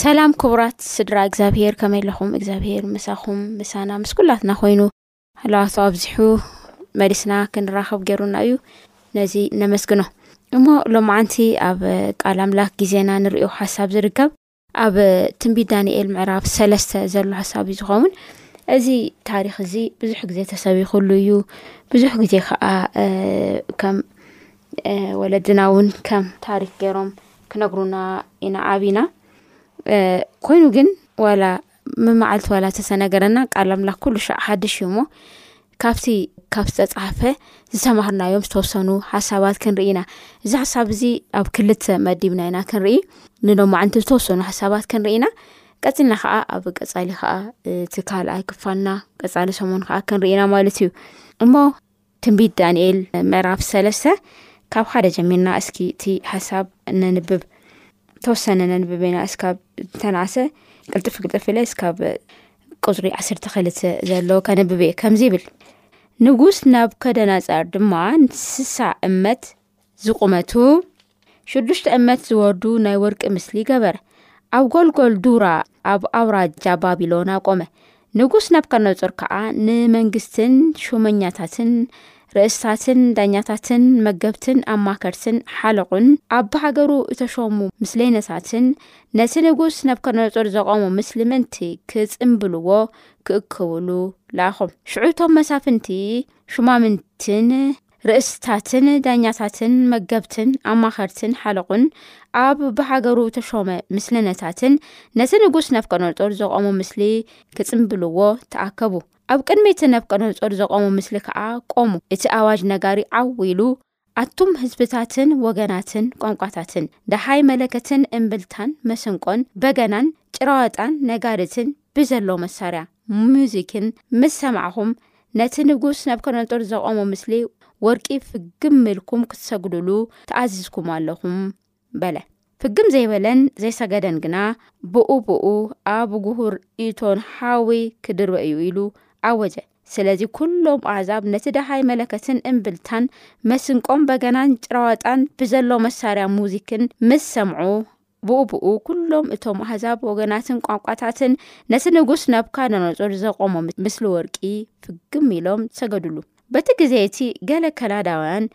ሰላም ክቡራት ስድራ እግዚኣብሄር ከመይ ኣለኹም? እግዚኣብሄር ምሳኹም ምሳና ምስ ኩላትና ኮይኑ ህላዋቱ ኣብዚሑ መሊስና ክንራኸብ ገይሩና እዩ ነዚ ነመስግኖ እሞ ሎማዓንቲ ኣብ ቃል ኣምላክ ግዜና ንሪኦ ሓሳብ ዝርከብ ኣብ ትንቢት ዳንኤል ምዕራፍ ሰለስተ ዘሎ ሓሳብ እዩ ዝኸውን እዚ ታሪክ እዚ ብዙሕ ግዜ ተሰቢክሉ እዩ ብዙሕ ግዜ ከዓ ከም ወለድና እውን ከም ታሪክ ገይሮም ክነግሩና ኢና ዓብና ኮይኑ ግን ዋላ መመዓልቲ ዋላ ተሰነገረና ቃል ኣምላክ ኩሉ ሻዕ ሓድሽ እዩ ሞ ካብቲ ካብ ዝተፃሓፈ ዝተማሃርናዮም ዝተወሰኑ ሓሳባት ክንርኢ ኢና እዚ ሓሳብ እዚ ኣብ ክልተ መዲብና ኢና ክንርኢ ንሎማዓንቲ ዝተወሰኑ ሓሳባት ክንርኢ ኢና ቀፅልና ከዓ ኣብ ቀፃሊ ከዓ እቲ ካልኣይ ክፋልና ቀፃሊ ሰሙን ከዓ ክንርኢና ማለት እዩ እሞ ትንቢት ዳንኤል ምዕራፍ ሰለስተ ካብ ሓደ ጀሚርና እስኪ እቲ ሓሳብ ነንብብ ተወሰነ ነንብብ ኢና እስካብ ተናእሰ ቅልጥፊ ቅልጥፊ ኢለ እስካብ ቁፅሪ ዓሰርተ ክልተ ዘሎ ከነብብ እየ ከምዚ ይብል ንጉስ ናብ ከደናፃር ድማ ንስሳ እመት ዝቑመቱ ሽዱሽተ እመት ዝወርዱ ናይ ወርቂ ምስሊ ገበረ ኣብ ጎልጎል ዱራ ኣብ ኣውራጃ ባቢሎን ኣቆመ ንጉስ ናብካኖጾር ከዓ ንመንግስትን ሹመኛታትን ርእስታትን ዳኛታትን መገብትን ኣማከርትን ሓለቑን ኣብ ብሃገሩ እተሾሙ ምስሌነታትን ነቲ ንጉስ ናብካኖጾር ዘቆሙ ምስሊ ምንቲ ክጽምብልዎ ክእክብሉ ለኣኹም ሽዑቶም መሳፍንቲ ሹማምንትን ርእስታትን ዳኛታትን መገብትን ኣማኸርትን ሓለቑን ኣብ ብሃገሩ ተሾመ ምስልነታትን ነቲ ንጉስ ነብቀኖጾር ዘቖሞ ምስሊ ክጽምብልዎ ተኣከቡ። ኣብ ቅድሚ እቲ ነብቀኖጾር ዘቖሞ ምስሊ ከኣ ቆሙ። እቲ ኣዋጅ ነጋሪ ዓው ኢሉ ኣቱም ህዝብታትን ወገናትን ቋንቋታትን፣ ደሃይ መለከትን እምብልታን መሰንቆን በገናን ጭራዋጣን ነጋሪትን ብዘሎ መሳርያ፣ ሙዚክን ምስ ሰማዕኹም ነቲ ንጉስ ናብከደነጾር ዘቖሞ ምስሊ ወርቂ ፍግም ኢልኩም ክትሰግዱሉ ተኣዚዝኩም ኣለኹም በለ። ፍግም ዘይበለን ዘይሰገደን ግና ብኡ ብኡ ኣብ ጉሁር እቶን ሓዊ ክድርበ እዩ ኢሉ ኣወጀ። ስለዚ ኩሎም ኣሕዛብ ነቲ ደሃይ መለከትን እምብልታን መስንቆም በገናን ጭራዋጣን ብዘሎ መሳርያ ሙዚክን ምስ ሰምዑ ብኡ ብኡ ኩሎም እቶም ኣህዛብ ወገናትን ቋንቋታትን ነቲ ንጉስ ናቡካደነጾር ዘቖሞ ምስሊ ወርቂ ፍግም ኢሎም ሰገዱሉ በቲ ግዜ እቲ ገለ ከላዳውያን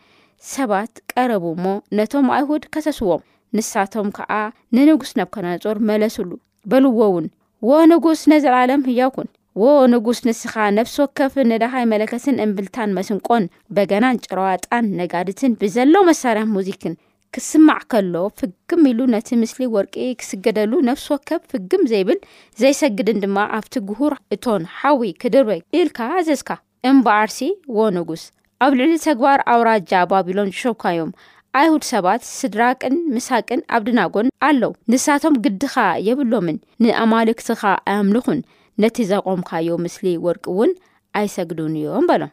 ሰባት ቀረቡ እሞ ነቶም ኣይሁድ ከሰስዎም ንሳቶም ከኣ ንንጉስ ናቡካደነጾር መለሱሉ በልዎ እውን ወ ንጉስ ነዘለዓለም ህያው ኩን ወ ንጉስ ንስኻ ነፍሲ ወከፍ ንደሃይ መለከትን እምብልታን መስንቆን በገናን ጭረዋጣን ነጋድትን ብዘለው መሳርያ ሙዚክን ክስማዕ ከሎ ፍግም ኢሉ ነቲ ምስሊ ወርቂ ክስገደሉ ነፍሲ ወከፍ ፍግም ዘይብል ዘይሰግድን ድማ ኣብቲ ግሁር እቶን ሓዊ ክድርበይ ኢልካ ኣዘዝካ። እምበኣርሲ ዎንጉስ ኣብ ልዕሊ ተግባር ኣውራጃ ባቢሎን ዝሾምካዮም ኣይሁድ ሰባት ስድራቅን ምሳቅን ኣብድናጎን ኣለው ንሳቶም ግድኻ የብሎምን ንኣማልክትኻ ኣየምልኹን ነቲ ዘቆምካዮ ምስሊ ወርቂ እውን ኣይሰግዱን እዮም በሎም።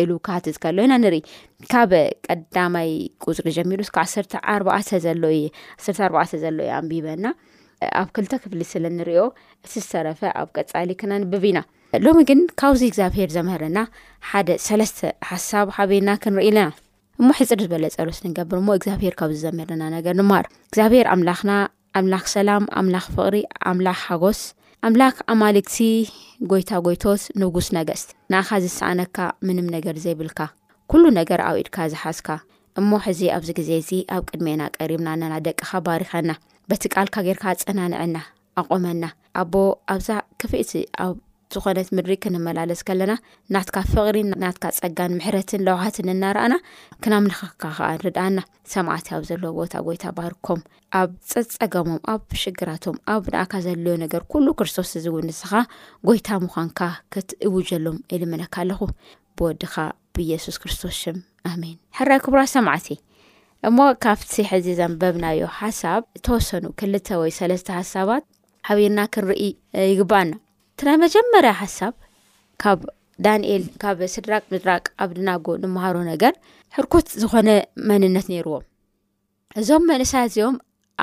ኢሉ ክሃትት ከሎ ኢና ንርኢ ካብ ቀዳማይ ቁፅሪ ጀሚሩ እስካ ዓሰርተ ኣርባዕተ ዘሎ እየ ዓሰርተ ኣርባዕተ ዘሎ እየ ኣንቢበና ኣብ ክልተ ክፍሊ ስለ ንሪኦ እቲ ዝተረፈ ኣብ ቀፃሊ ክነንብብ ኢና ሎሚ ግን ካብዚ እግዚኣብሄር ዘምህረና ሓደ ሰለስተ ሓሳብ ሓበና ክንርኢ ኣለና እሞ ሕፅር ዝበለ ፀሎት ንገብር እሞ እግዚኣብሄር ካብዚ ዘምህረና ነገር ንማር እግዚኣብሄር ኣምላኽና ኣምላክ ሰላም ኣምላክ ፍቅሪ ኣምላክ ሓጎስ ኣምላክ ኣማልክቲ ጎይታ ጎይቶት ንጉስ ነገስት ንኣኻ ዝሰኣነካ ምንም ነገር ዘይብልካ ኩሉ ነገር ኣብ ኢድካ ዝሓዝካ እሞ ሕዚ ኣብዚ ግዜ እዚ ኣብ ቅድሜና ቀሪብና ነና ደቅኻ ባሪኸና በቲ ቃልካ ጌርካ ኣጸናንዐና ኣቆመና ኣቦ ኣብዛ ክፍእቲ ኣብ ዝኾነት ምድሪ ክንመላለስ ከለና ናትካ ፍቕሪ ናትካ ጸጋን ምሕረትን ለውሃትን እናረኣና ክናምልኸካ ከኣ ንርድኣና ሰማዕት ኣብ ዘለዎ ቦታ ጎይታ ባርኮም ኣብ ፀፀገሞም ኣብ ሽግራቶም ኣብ ንኣካ ዘሎዮ ነገር ኩሉ ክርስቶስ እዚ እውን ንስኻ ጎይታ ምዃንካ ክትእውጀሎም ኢልምነካ ኣለኹ ብወድኻ ብየሱስ ክርስቶስ ሽም ኣሜን ሕራይ ክብራ ሰማዕቲ እሞ ካብቲ ሕዚ ዘንበብናዮ ሓሳብ ተወሰኑ ክልተ ወይ ሰለስተ ሓሳባት ሓቢርና ክንርኢ ይግባኣና እቲ ናይ መጀመርያ ሓሳብ ካብ ዳንኤል ካብ ስድራቅ ምድራቅ ኣብድናጎ ንምሃሮ ነገር ሕርኩት ዝኾነ መንነት ነይርዎም እዞም መንእሳያት እዚኦም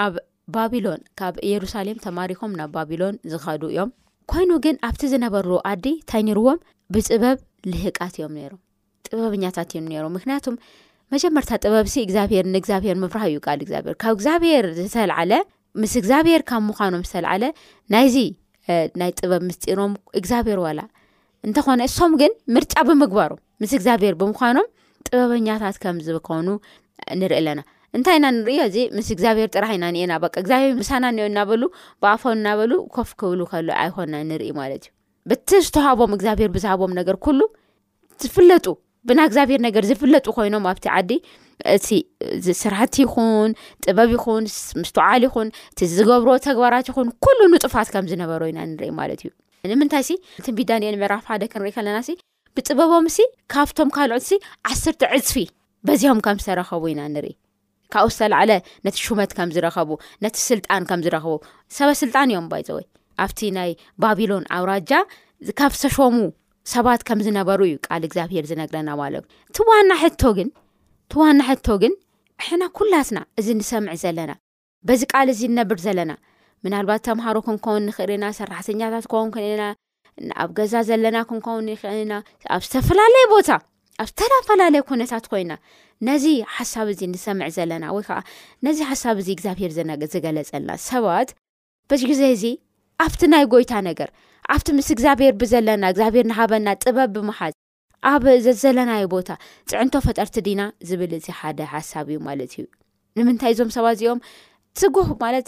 ኣብ ባቢሎን ካብ ኢየሩሳሌም ተማሪኮም ናብ ባቢሎን ዝኸዱ እዮም ኮይኑ ግን ኣብቲ ዝነበሩ ኣዲ እንታይ ነይርዎም ብጥበብ ልህቃት እዮም ነይሮም ጥበበኛታት እዮም ነይሮም ምክንያቱም መጀመርታ ጥበብ ሲ እግዚኣብሄር ንእግዚኣብሄር ምፍራህ እዩ ቃል እግዚኣብሄር ካብ እግዚኣብሄር ዝተልዓለ ምስ እግዚኣብሄር ካብ ምዃኖም ዝተልዓለ ናይዚ ናይ ጥበብ ምስጢሮም እግዚኣብሄር ዋላ እንተኾነ እሶም ግን ምርጫ ብምግባሩ ምስ እግዚኣብሄር ብምዃኖም ጥበበኛታት ከም ዝኮኑ ንርኢ ኣለና እንታይ ኢና ንሪዮ እዚ ምስ እግዚኣብሄር ጥራሕ ኢና ንኤና በ እግዚኣብሄር ምሳና ኒኦ እናበሉ ብኣፎ እናበሉ ኮፍ ክብሉ ከሎ ኣይኮና ንርኢ ማለት እዩ በቲ ዝተሃቦም እግዚኣብሄር ብዝሃቦም ነገር ኩሉ ዝፍለጡ ብናይ እግዚኣብሔር ነገር ዝፍለጡ ኮይኖም ኣብቲ ዓዲ እቲ ስራሕቲ ይኹን ጥበብ ይኹን ምስትውዓል ይኹን እቲ ዝገብሮ ተግባራት ይኹን ኩሉ ንጡፋት ከም ዝነበሩ ኢና ንርኢ ማለት እዩ ንምንታይ ሲ ትንቢት ዳንኤል ምዕራፍ ሓደ ክንርኢ ከለና ሲ ብጥበቦም ሲ ካብቶም ካልኦት ሲ ዓስርተ ዕፅፊ በዚሆም ከም ዝተረኸቡ ኢና ንርኢ ካብኡ ዝተላዕለ ነቲ ሹመት ከም ዝረኸቡ ነቲ ስልጣን ከም ዝረኽቡ ሰበ ስልጣን እዮም ባይዘወይ ኣብቲ ናይ ባቢሎን ኣውራጃ ካብ ዝተሾሙ ሰባት ከም ዝነበሩ እዩ ቃል እግዚኣብሄር ዝነግረና ማለት እዩ ትዋና ሕቶ ግን ትዋና ሕቶ ግን ሕና ኩላትና እዚ ንሰምዕ ዘለና በዚ ቃል እዚ ንነብር ዘለና ምናልባት ተምሃሮ ክንከውን ንኽእል ኢና ሰራሕተኛታት ክኸን ክንኢና ኣብ ገዛ ዘለና ክንከውን ንክእል ኢና ኣብ ዝተፈላለየ ቦታ ኣብ ዝተላፈላለየ ኩነታት ኮይና ነዚ ሓሳብ እዚ ንሰምዕ ዘለና ወይ ከዓ ነዚ ሓሳብ እዚ እግዚኣብሄር ዝገለፀልና ሰባት በዚ ግዜ እዚ ኣብቲ ናይ ጎይታ ነገር ኣብቲ ምስ እግዚኣብሄር ብዘለና እግዚኣብሄር ንሃበና ጥበብ ብምሓዝ ኣብ ዘዘለናዮ ቦታ ፅዕንቶ ፈጠርቲ ዲና ዝብል እዚ ሓደ ሓሳብ እዩ ማለት እዩ ንምንታይ እዞም ሰባ እዚኦም ትጉህ ማለት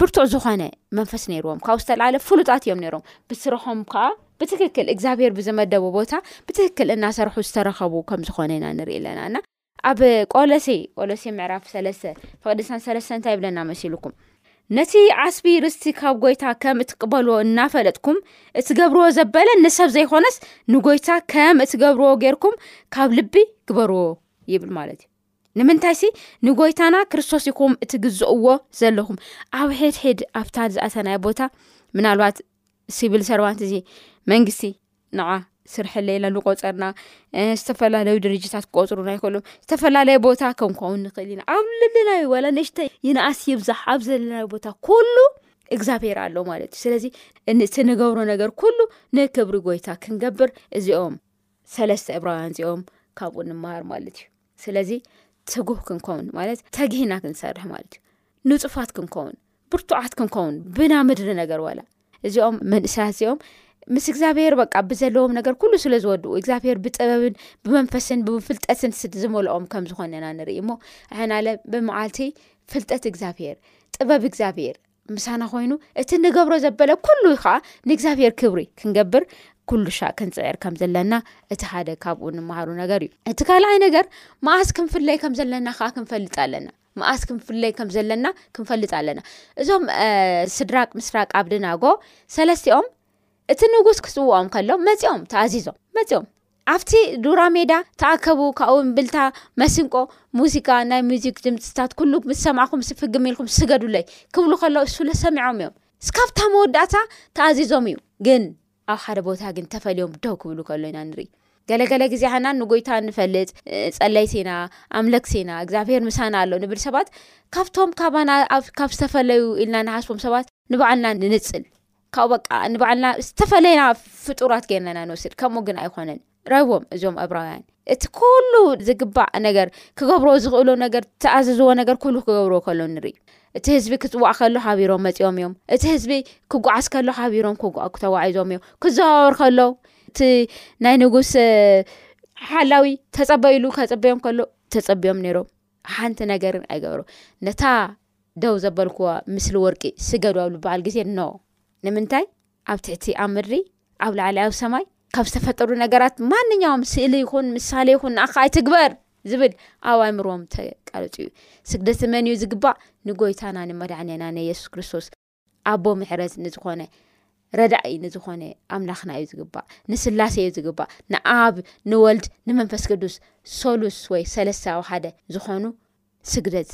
ብርቱዕ ዝኾነ መንፈስ ነይርዎም ካብኡ ዝተላዓለ ፍሉጣት እዮም ነይሮም ብስርሖም ከዓ ብትክክል እግዚኣብሄር ብዝመደቦ ቦታ ብትክክል እናሰርሑ ዝተረከቡ ከምዝኾነ ኢና ንሪኢ ኣለና እና ኣብ ቆሎሴ ቆሎሴ ምዕራፍ ሰለስተ ፍቕዲ ሰን ሰለስተ እንታይ ይብለና መሲሉኩም? ነቲ ዓስቢ ርስቲ ካብ ጎይታ ከም እትቅበልዎ እናፈለጥኩም እትገብርዎ ዘበለ ንሰብ ዘይኮነስ ንጎይታ ከም እትገብርዎ ጌርኩም ካብ ልቢ ግበርዎ ይብል ማለት እዩ። ንምንታይ ሲ ንጎይታና ክርስቶስ ይኹም እትግዝእዎ ዘለኹም ኣብ ሕድሕድ ኣብታ ዝኣተናይ ቦታ ምናልባት ሲቪል ሰርቫንት እዚ መንግስቲ ንዓ ስርሐለ ኢላ ንቆፀርና ዝተፈላለዩ ድርጅታት ክቆፅሩና ይክእሉ ዝተፈላለየ ቦታ ከምከውን ንክእል ኢና ኣብ ልለናዩ ዋላ ነሽተ ይንኣስ ይብዛሕ ኣብ ዘለናዩ ቦታ ኩሉ እግዚኣብሄር ኣሎ ማለት እዩ ስለዚ እቲ ንገብሮ ነገር ኩሉ ንክብሪ ጎይታ ክንገብር እዚኦም ሰለስተ እብራውያን እዚኦም ካብኡ ንመሃር ማለት እዩ ስለዚ ትጉህ ክንከውን ማለት ተግሂና ክንሰርሕ ማለት እዩ ንፁፋት ክንከውን ብርቱዓት ክንከውን ብና ምድሪ ነገር ዋላ እዚኦም መንእሰያት እዚኦም ምስ እግዚኣብሄር በቃ ብዘለዎም ነገር ኩሉ ስለ ዝወድኡ እግዚኣብሄር ብጥበብን ብመንፈስን ብፍልጠትን ዝመልኦም ከም ዝኾነ ኢና ንርኢ እሞ ሕናለ ብመዓልቲ ፍልጠት እግዚኣብሄር ጥበብ እግዚኣብሄር ምሳና ኮይኑ እቲ ንገብሮ ዘበለ ኩሉ ከዓ ንእግዚኣብሄር ክብሪ ክንገብር ኩሉ ሻእ ክንፅዕር ከም ዘለና እቲ ሓደ ካብኡ ንምሃሩ ነገር እዩ እቲ ካልኣይ ነገር መኣስ ክንፍለይ ከም ዘለና ከዓ ክንፈልጥ ኣለና መኣስ ክንፍለይ ከም ዘለና ክንፈልጥ ኣለና። እዞም ስድራቅ ምስራቅ ኣብድናጎ ሰለስቲኦም እቲ ንጉስ ክጽውኦም ከሎ መጺኦም ተኣዚዞም መጺኦም ኣብቲ ዱራ ሜዳ ተኣከቡ ካብኡ እምብልታ መስንቆ ሙዚቃ ናይ ሙዚክ ድምፅታት ኩሉ ምስ ሰማዕኹም ስፍግም ኢልኩም ስገዱለይ ክብሉ ከለዉ ሱለ ሰሚዖም እዮም እስካብታ መወዳእታ ተኣዚዞም እዩ ግን ኣብ ሓደ ቦታ ግን ተፈልዮም ደው ክብሉ ከሎ ኢና ንርኢ። ገለ ገለ ግዜ ሓና ንጎይታ እንፈልጥ ጸለይቲ ኢና፣ ኣምለክቲ ኢና፣ እግዚኣብሄር ምሳና ኣሎ ንብል ሰባት ካብቶም ካባና ካብ ዝተፈለዩ ኢልና ንሓስቦም ሰባት ንባዕልና ንንጽል ካብኡ በቃ ንባዕልና ዝተፈለና ፍጡራት ገርና ኢና ንወስድ ከምኡ ግን ኣይኮነን። ረብዎም እዞም እብራውያን እቲ ኩሉ ዝግባእ ነገር ክገብሮ ዝኽእሎ ነገር ተኣዘዝዎ ነገር ኩሉ ክገብርዎ ከሎ ንርኢ እቲ ህዝቢ ክፅዋዕ ከሎ ሓቢሮም መፂኦም እዮም እቲ ህዝቢ ክጓዓዝ ከሎ ሓቢሮም ተዋዒዞም እዮም ክዘዋወር ከሎ እቲ ናይ ንጉስ ሓላዊ ተፀበይሉ ከፅበዮም ከሎ ተፀብዮም ነይሮም ሓንቲ ነገርን ኣይገብሮ ነታ ደው ዘበልክዋ ምስሊ ወርቂ ስገዱ ኣብ ልባዓል ግዜ ኖ ንምንታይ ኣብ ትሕቲ ኣብ ምድሪ ኣብ ላዕሊ ኣብ ሰማይ ካብ ዝተፈጠሩ ነገራት ማንኛውም ስእሊ ይኹን ምሳሌ ይኹን ንኣኻ ኣይትግበር ዝብል ኣብ ኣይምሮም ተቀርፁ እዩ ስግደት መን እዩ ዝግባእ ንጎይታና ንመድዕኒና ንየሱስ ክርስቶስ ኣቦ ምሕረት ንዝኾነ ረዳእኢ ንዝኾነ ኣምላኽና እዩ ዝግባእ ንስላሴ እዩ ዝግባእ ንኣብ ንወልድ ንመንፈስ ቅዱስ ሰሉስ ወይ ሰለስተ ኣብ ሓደ ዝኾኑ ስግደት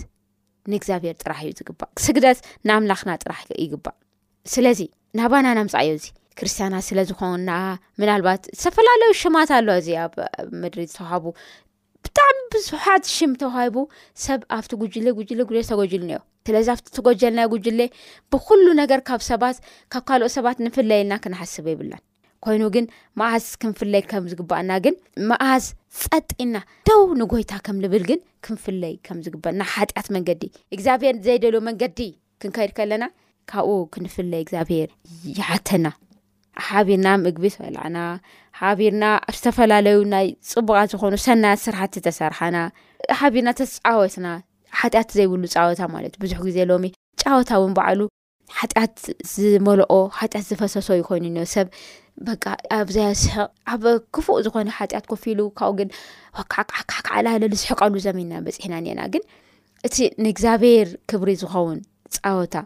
ንእግዚኣብሔር ጥራሕ እዩ ዝግባእ ስግደት ንኣምላኽና ጥራሕ ይግባእ ስለዚ ናባና ናምፃኣዮ እዚ ክርስትያና ስለ ዝኾንና ምናልባት ዝተፈላለዩ ሽማት ኣሎ እዚ ኣብ ምድሪ ዝተዋሃቡ ብጣዕሚ ብዙሓት ሽም ተዋሂቡ ሰብ ኣብቲ ጉጅለ ጉጅለ ጉጅለ ዝተጎጅልኒ ዮ ስለዚ ኣብቲ ተጎጀልናዮ ጉጅለ ብኩሉ ነገር ካብ ሰባት ካብ ካልኦት ሰባት ንፍለየልና ክንሓስብ የብልናን ኮይኑ ግን መኣስ ክንፍለይ ከም ዝግባኣና ግን መኣስ ጸጥ ኢልና ደው ንጎይታ ከም ንብል ግን ክንፍለይ ከም ዝግበና ሓጢኣት መንገዲ እግዚኣብሔር ዘይደልዮ መንገዲ ክንከይድ ከለና ካብኡ ክንፍለይ እግዚኣብሔር ይሓተና ሓቢርና ምግቢ ሰላዕና ሓቢርና ኣብ ዝተፈላለዩ ናይ ፅቡቃት ዝኮኑ ሰናያት ስራሕቲ ተሰርሓና ሓቢርና ተፃወትና ሓጢኣት ዘይብሉ ፃወታ ማለት ብዙሕ ግዜ ሎሚ ጫወታ እውን በዓሉ ሓጢኣት ዝመልኦ ሓጢኣት ዝፈሰሶ ዩ ኮይኑ ኒኦ ሰብ በቃ ኣብዘያስሕቕ ኣብ ክፉእ ዝኾነ ሓጢኣት ኮፊ ኢሉ ካብኡ ግን ካዓዓዓዓላለ ዝስሕቀሉ ዘመና በፅሕና ኒና ግን እቲ ንእግዚኣብሔር ክብሪ ዝኸውን ፃወታ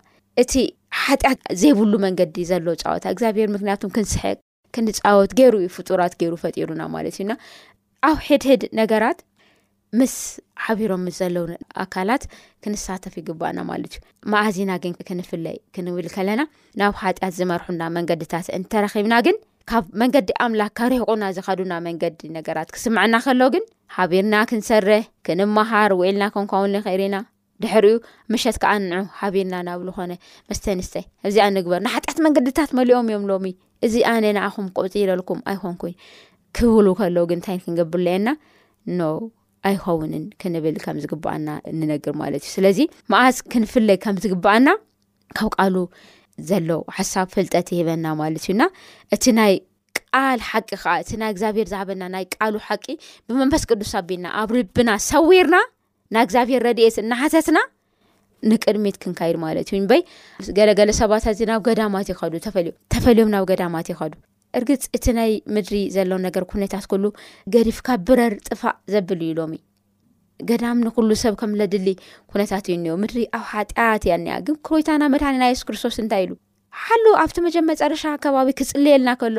እቲ ሓጢኣት ዘይብሉ መንገዲ ዘሎ ፃወታ እግዚኣብሔር ምክንያቱም ክንስሕቅ ክንፃወት ገይሩ እዩ ፍጡራት ገይሩ ፈጢሩና ማለት እዩና ኣብ ሕድሕድ ነገራት ምስ ሓቢሮም ምስ ዘለዉ ኣካላት ክንሳተፍ ይግባእና ማለት እዩ መኣዚና ግን ክንፍለይ ክንብል ከለና ናብ ሓጢኣት ዝመርሑና መንገድታት እንተረኪብና ግን ካብ መንገዲ ኣምላክ ካሪሕቁና ዝካዱና መንገዲ ነገራት ክስምዐና ከሎ ግን ሓቢርና ክንሰርሕ ክንመሃር ውኢልና ክንከውን ንክእል ኢና ድሕሪኡ ምሸት ከዓ ንዑ ሓቢርና ናብ ዝኾነ መስተንስተ እዚኣ ንግበር ንሓጢኣት መንገድታት መሊኦም እዮም ሎሚ እዚ ኣነ ንዓኹም ቆፂረልኩም ኣይኮንኩይ ክብሉ ከለዉ ግን እንታይ ክንገብር ለየና ኖ ኣይኸውንን ክንብል ከም ዝግባኣና ንነግር ማለት እዩ ስለዚ መዓዝ ክንፍለ ከም ዝግባኣና ካብ ቃሉ ዘሎ ሓሳብ ፍልጠት ይህበና ማለት እዩና እቲ ናይ ቃል ሓቂ ከዓ እቲ ናይ እግዚኣብሄር ዝሃበና ናይ ቃሉ ሓቂ ብመንፈስ ቅዱስ ኣቢልና ኣብ ልብና ሰዊርና ናይ እግዚኣብሄር ረድኤት እናሓተትና ንቅድሚት ክንካይድ ማለት እዩ በይ ገለገለ ሰባትት እዚ ናብ ገዳማት ይኸዱ ተፈዮ ተፈልዮም ናብ ገዳማት ይኸዱ እርግፅ እቲ ናይ ምድሪ ዘሎ ነገር ኩነታት ኩሉ ገዲፍካ ብረር ጥፋእ ዘብል እዩ ሎሚ ገዳም ንኩሉ ሰብ ከም ለድሊ ኩነታት እዩ እኒኦ ምድሪ ኣብ ሓጢኣት እያ እኒኣ ግን ኮይታና መድሃኒና የሱስ ክርስቶስ እንታይ ኢሉ ሓሉ ኣብቲ መጀመጸረሻ ከባቢ ክጽልየልና ከሎ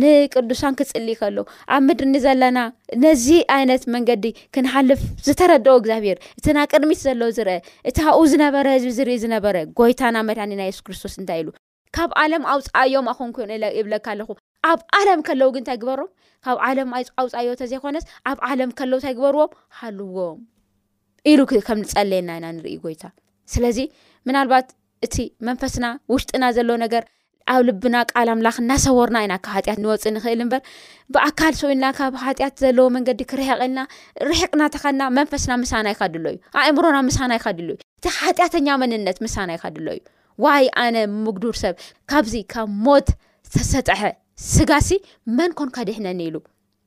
ንቅዱሳን ክጽልይ ከሎ ኣብ ምድሪ ንዘለና ነዚ ኣይነት መንገዲ ክንሓልፍ ዝተረድኦ እግዚኣብሔር እቲ ና ቅድሚት ዘሎ ዝርአ እቲ ኣብኡ ዝነበረ ህዝቢ ዝርኢ ዝነበረ ጎይታና መድኒና የሱስ ክርስቶስ እንታይ ኢሉ ካብ ዓለም ኣውፅኣዮም ኣኾንኩን ይብለካ ኣለኹ ኣብ ዓለም ከለዉ ግን እንታይ ግበሮም ካብ ዓለም ኣውፃዮ ተዘይኮነስ ኣብ ዓለም ከለዉ እንታይ ግበርዎም ሃልዎም ኢሉ ከም ዝጸለየና ኢና ንርኢ ጎይታ ስለዚ ምናልባት እቲ መንፈስና ውሽጥና ዘሎ ነገር ኣብ ልብና ቃል ኣምላኽ እናሰወርና ኢና ካብ ሓጢኣት ንወፅእ ንኽእል እምበር ብኣካል ሰውኢልና ካብ ሓጢኣት ዘለዎ መንገዲ ክርሕቕልና ርሕቅና ተኸና መንፈስና ምሳና ይካድሎ እዩ ኣእምሮና ምሳና ይካድሎ እዩ እቲ ሓጢኣተኛ መንነት ምሳና ይካድሎ እዩ ዋይ ኣነ ምጉዱር ሰብ ካብዚ ካብ ሞት ዝተሰጠሐ ስጋሲ መን ኮንካ ድሕነኒ ኢሉ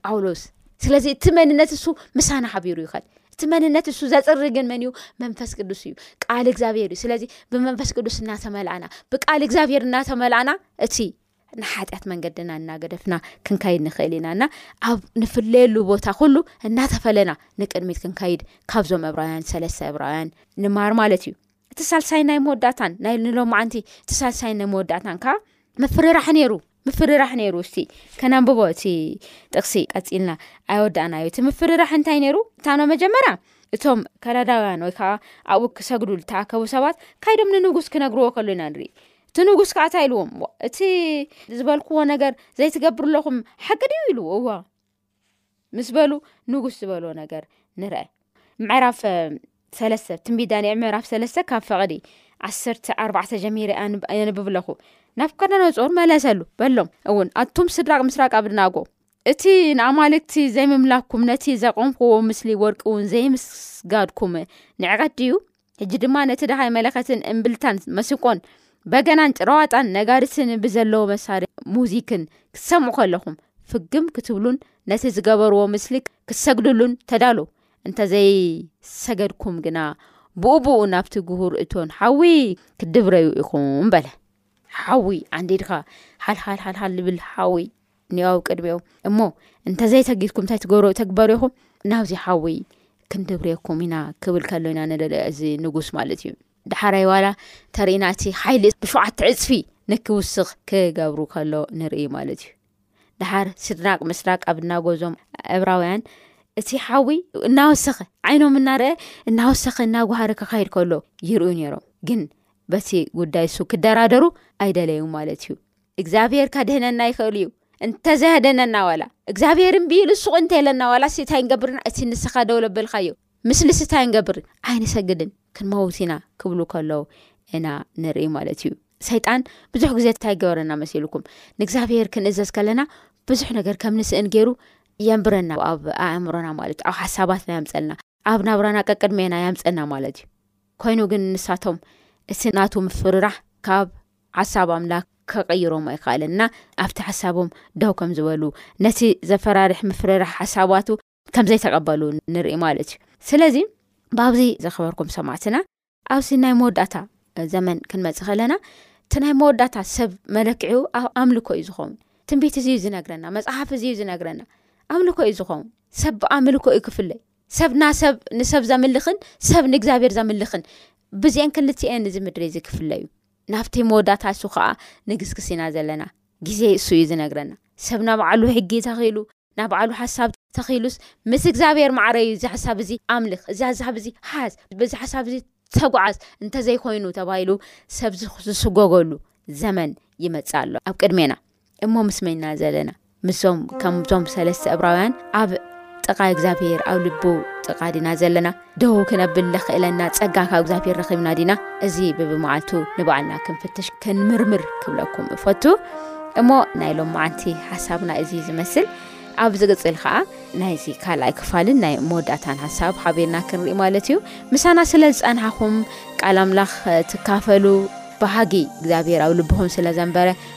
ጳውሎስ ስለዚ እቲ መንነት እሱ ምሳና ሓቢሩ ይኸል እቲ መንነት እሱ ዘፅሪ ግን መን እዩ መንፈስ ቅዱስ እዩ ቃል እግዚኣብሄር እዩ ስለዚ ብመንፈስ ቅዱስ እናተመልእና ብቃል እግዚኣብሄር እናተመልእና እቲ ንሓጢኣት መንገድና እናገደፍና ክንካይድ ንኽእል ኢና እና ኣብ ንፍለየሉ ቦታ ኩሉ እናተፈለና ንቅድሚት ክንካይድ ካብዞም እብራውያን ሰለስተ እብራውያን ንማር ማለት እዩ እቲ ሳልሳይ ናይ መወዳእታን ናይ ንሎማዓንቲ እቲ ሳልሳይ ናይ መወዳእታን ከ ምፍርራሕ ነይሩ ምፍርራሕ ነይሩ እስቲ ከናንብቦ እቲ ጥቕሲ ቀፂልና ኣይወዳእናዩ እቲ ምፍርራሕ እንታይ ነይሩ እታኖ መጀመርያ እቶም ከላዳውያን ወይ ከዓ ኣብኡ ክሰግዱ ዝተኣከቡ ሰባት ካይዶም ንንጉስ ክነግርዎ ከሉ ኢና ንርኢ እቲ ንጉስ ከዓ እንታይ ኢልዎም እቲ ዝበልክዎ ነገር ዘይትገብር ኣለኹም ሓቂ ድዩ ኢሉ እዋ ምስ በሉ ንጉስ ዝበሎ ነገር ንርአ ምዕራፍ ሰለስተ ትንቢት ዳንኤል ምዕራፍ ሰለስተ ካብ ፈቐዲ ዓሰርተ ኣርባዕተ ጀሚረ የንብብ ኣለኹ ናብ ከደነጾር መለሰሉ በሎም እውን ኣቱም ስድራቅ ምስራቅ ኣብድናጎ እቲ ንኣማልክቲ ዘይምምላኩም ነቲ ዘቆምክዎ ምስሊ ወርቂ እውን ዘይምስጋድኩም ንዕቀት ድዩ ሕጂ ድማ ነቲ ደሃይ መለኸትን እምብልታን መስንቆን በገናን ጭራዋጣን ነጋሪትን ብዘለዎ መሳሪ ሙዚክን ክትሰምዑ ከለኹም ፍግም ክትብሉን ነቲ ዝገበርዎ ምስሊ ክትሰግድሉን ተዳሉ እንተዘይሰገድኩም ግና ብኡ ብኡ ናብቲ ጉሁር እቶን ሓዊ ክትድብረዩ ኢኹም በለ ሓዊ ዓንዲድኻ ሓልሓልሓልሓል ዝብል ሓዊ ኒኣብ ቅድሚኦም እሞ እንተዘይተጊትኩም እንታይ ትገብሩ ተግበሩ ኢኹም ናብዚ ሓዊ ክንድብርኩም ኢና ክብል ከሎ ኢና ንደለ እዚ ንጉስ ማለት እዩ ዳሓራይ ዋላ ተርእና እቲ ሓይሊ ብሸዓተ ዕፅፊ ንክውስኽ ክገብሩ ከሎ ንርኢ ማለት እዩ ዳሓር ስድራቅ ምስራቅ ኣብ እናጎዞም ዕብራውያን እቲ ሓዊ እናወሰኸ ዓይኖም እናርአ እናወሰኸ እናጓሃረ ክካይድ ከሎ ይርዩ ነይሮም ግን በቲ ጉዳይ እሱ ክደራደሩ ኣይደለዩ ማለት እዩ እግዚኣብሄር ከድህነና ይክእል እዩ እንተዘየደነና ዋላ እግዚኣብሄር እምቢ ኢሉ ሱቅ እንተኢለና ዋላ እንታይ ንገብርና እቲ ንስኻ ደው ለበልካዮ ምስሊ ስታይ ንገብር ኣይንሰግድን ክንመውት ኢና ክብሉ ከለዉ እና ንርኢ ማለት እዩ ሰይጣን ብዙሕ ግዜ እንታይ ገበረና መሲልኩም ንእግዚኣብሄር ክንእዘዝ ከለና ብዙሕ ነገር ከም ንስእን ገይሩ የንብረና ኣብ ኣእምሮና ማለት እዩ ኣብ ሓሳባትና የምፀልና ኣብ ናብራና ቀቅድሜና የምፀና ማለት እዩ ኮይኑ ግን ንሳቶም እቲ ናቱ ምፍርራሕ ካብ ሓሳብ ኣምላክ ከቀይሮም ኣይክኣለን እና ኣብቲ ሓሳቦም ደው ከም ዝበሉ ነቲ ዘፈራርሕ ምፍርራሕ ሓሳባቱ ከምዘይተቀበሉ ንርኢ ማለት እዩ ስለዚ ብኣብዚ ዘኸበርኩም ሰማዕትና ኣብዚ ናይ መወዳእታ ዘመን ክንመፅእ ከለና እቲ ናይ መወዳእታ ሰብ መለክዒኡ ኣብ ኣምልኮ እዩ ዝኸውን ትንቢት እዚዩ ዝነግረና መፅሓፍ እዚዩ ዝነግረና ኣምልኮ እዩ ዝኸውን ሰብ ብኣምልኮ እዩ ክፍለይ ሰብ ናሰብ ንሰብ ዘምልኽን ሰብ ንእግዚኣብሔር ዘምልኽን ብዚኤን ክልትኤን እዚ ምድሪ እዚ ክፍለ እዩ ናብቲ መወዳእታ እሱ ኸኣ ንግስግስ ኢና ዘለና። ግዜ እሱ እዩ ዝነግረና። ሰብ ናይ ባዕሉ ሕጊ ተኺሉ፣ ናይ ባዕሉ ሓሳብ ተኺሉስ ምስ እግዚኣብሄር ማዕረ እዩ እዚ ሓሳብ እዚ ኣምልኽ፣ እዚ ሓሳብ እዚ ሓዝ፣ በዚ ሓሳብ እዚ ተጓዓዝ እንተዘይኮይኑ ተባሂሉ ሰብ ዝስጎገሉ ዘመን ይመጽእ ኣሎ ኣብ ቅድሜና። እሞ ምስ መና ዘለና ምሶም ከምቶም ሰለስተ እብራውያን ኣብ ጥቃ እግዚኣብሄር ኣብ ልቡ ጥቃ ዲና ዘለና ደው ክነብል ለኽእለና ፀጋ ካብ እግዚኣብሄር ረኺብና ዲና እዚ ብብመዓልቱ ንበዓልና ክንፍትሽ ክንምርምር ክብለኩም እፈቱ እሞ ናይ ሎም መዓንቲ ሓሳብና እዚ ዝመስል ኣብ ዝቅፅል ከዓ ናይዚ ካልኣይ ክፋልን ናይ መወዳእታን ሓሳብ ሓቢርና ክንርኢ ማለት እዩ ምሳና ስለ ዝፀናሕኹም ቃል ኣምላኽ ትካፈሉ ባህጊ እግዚኣብሄር ኣብ ልብኹም ስለ ዘንበረ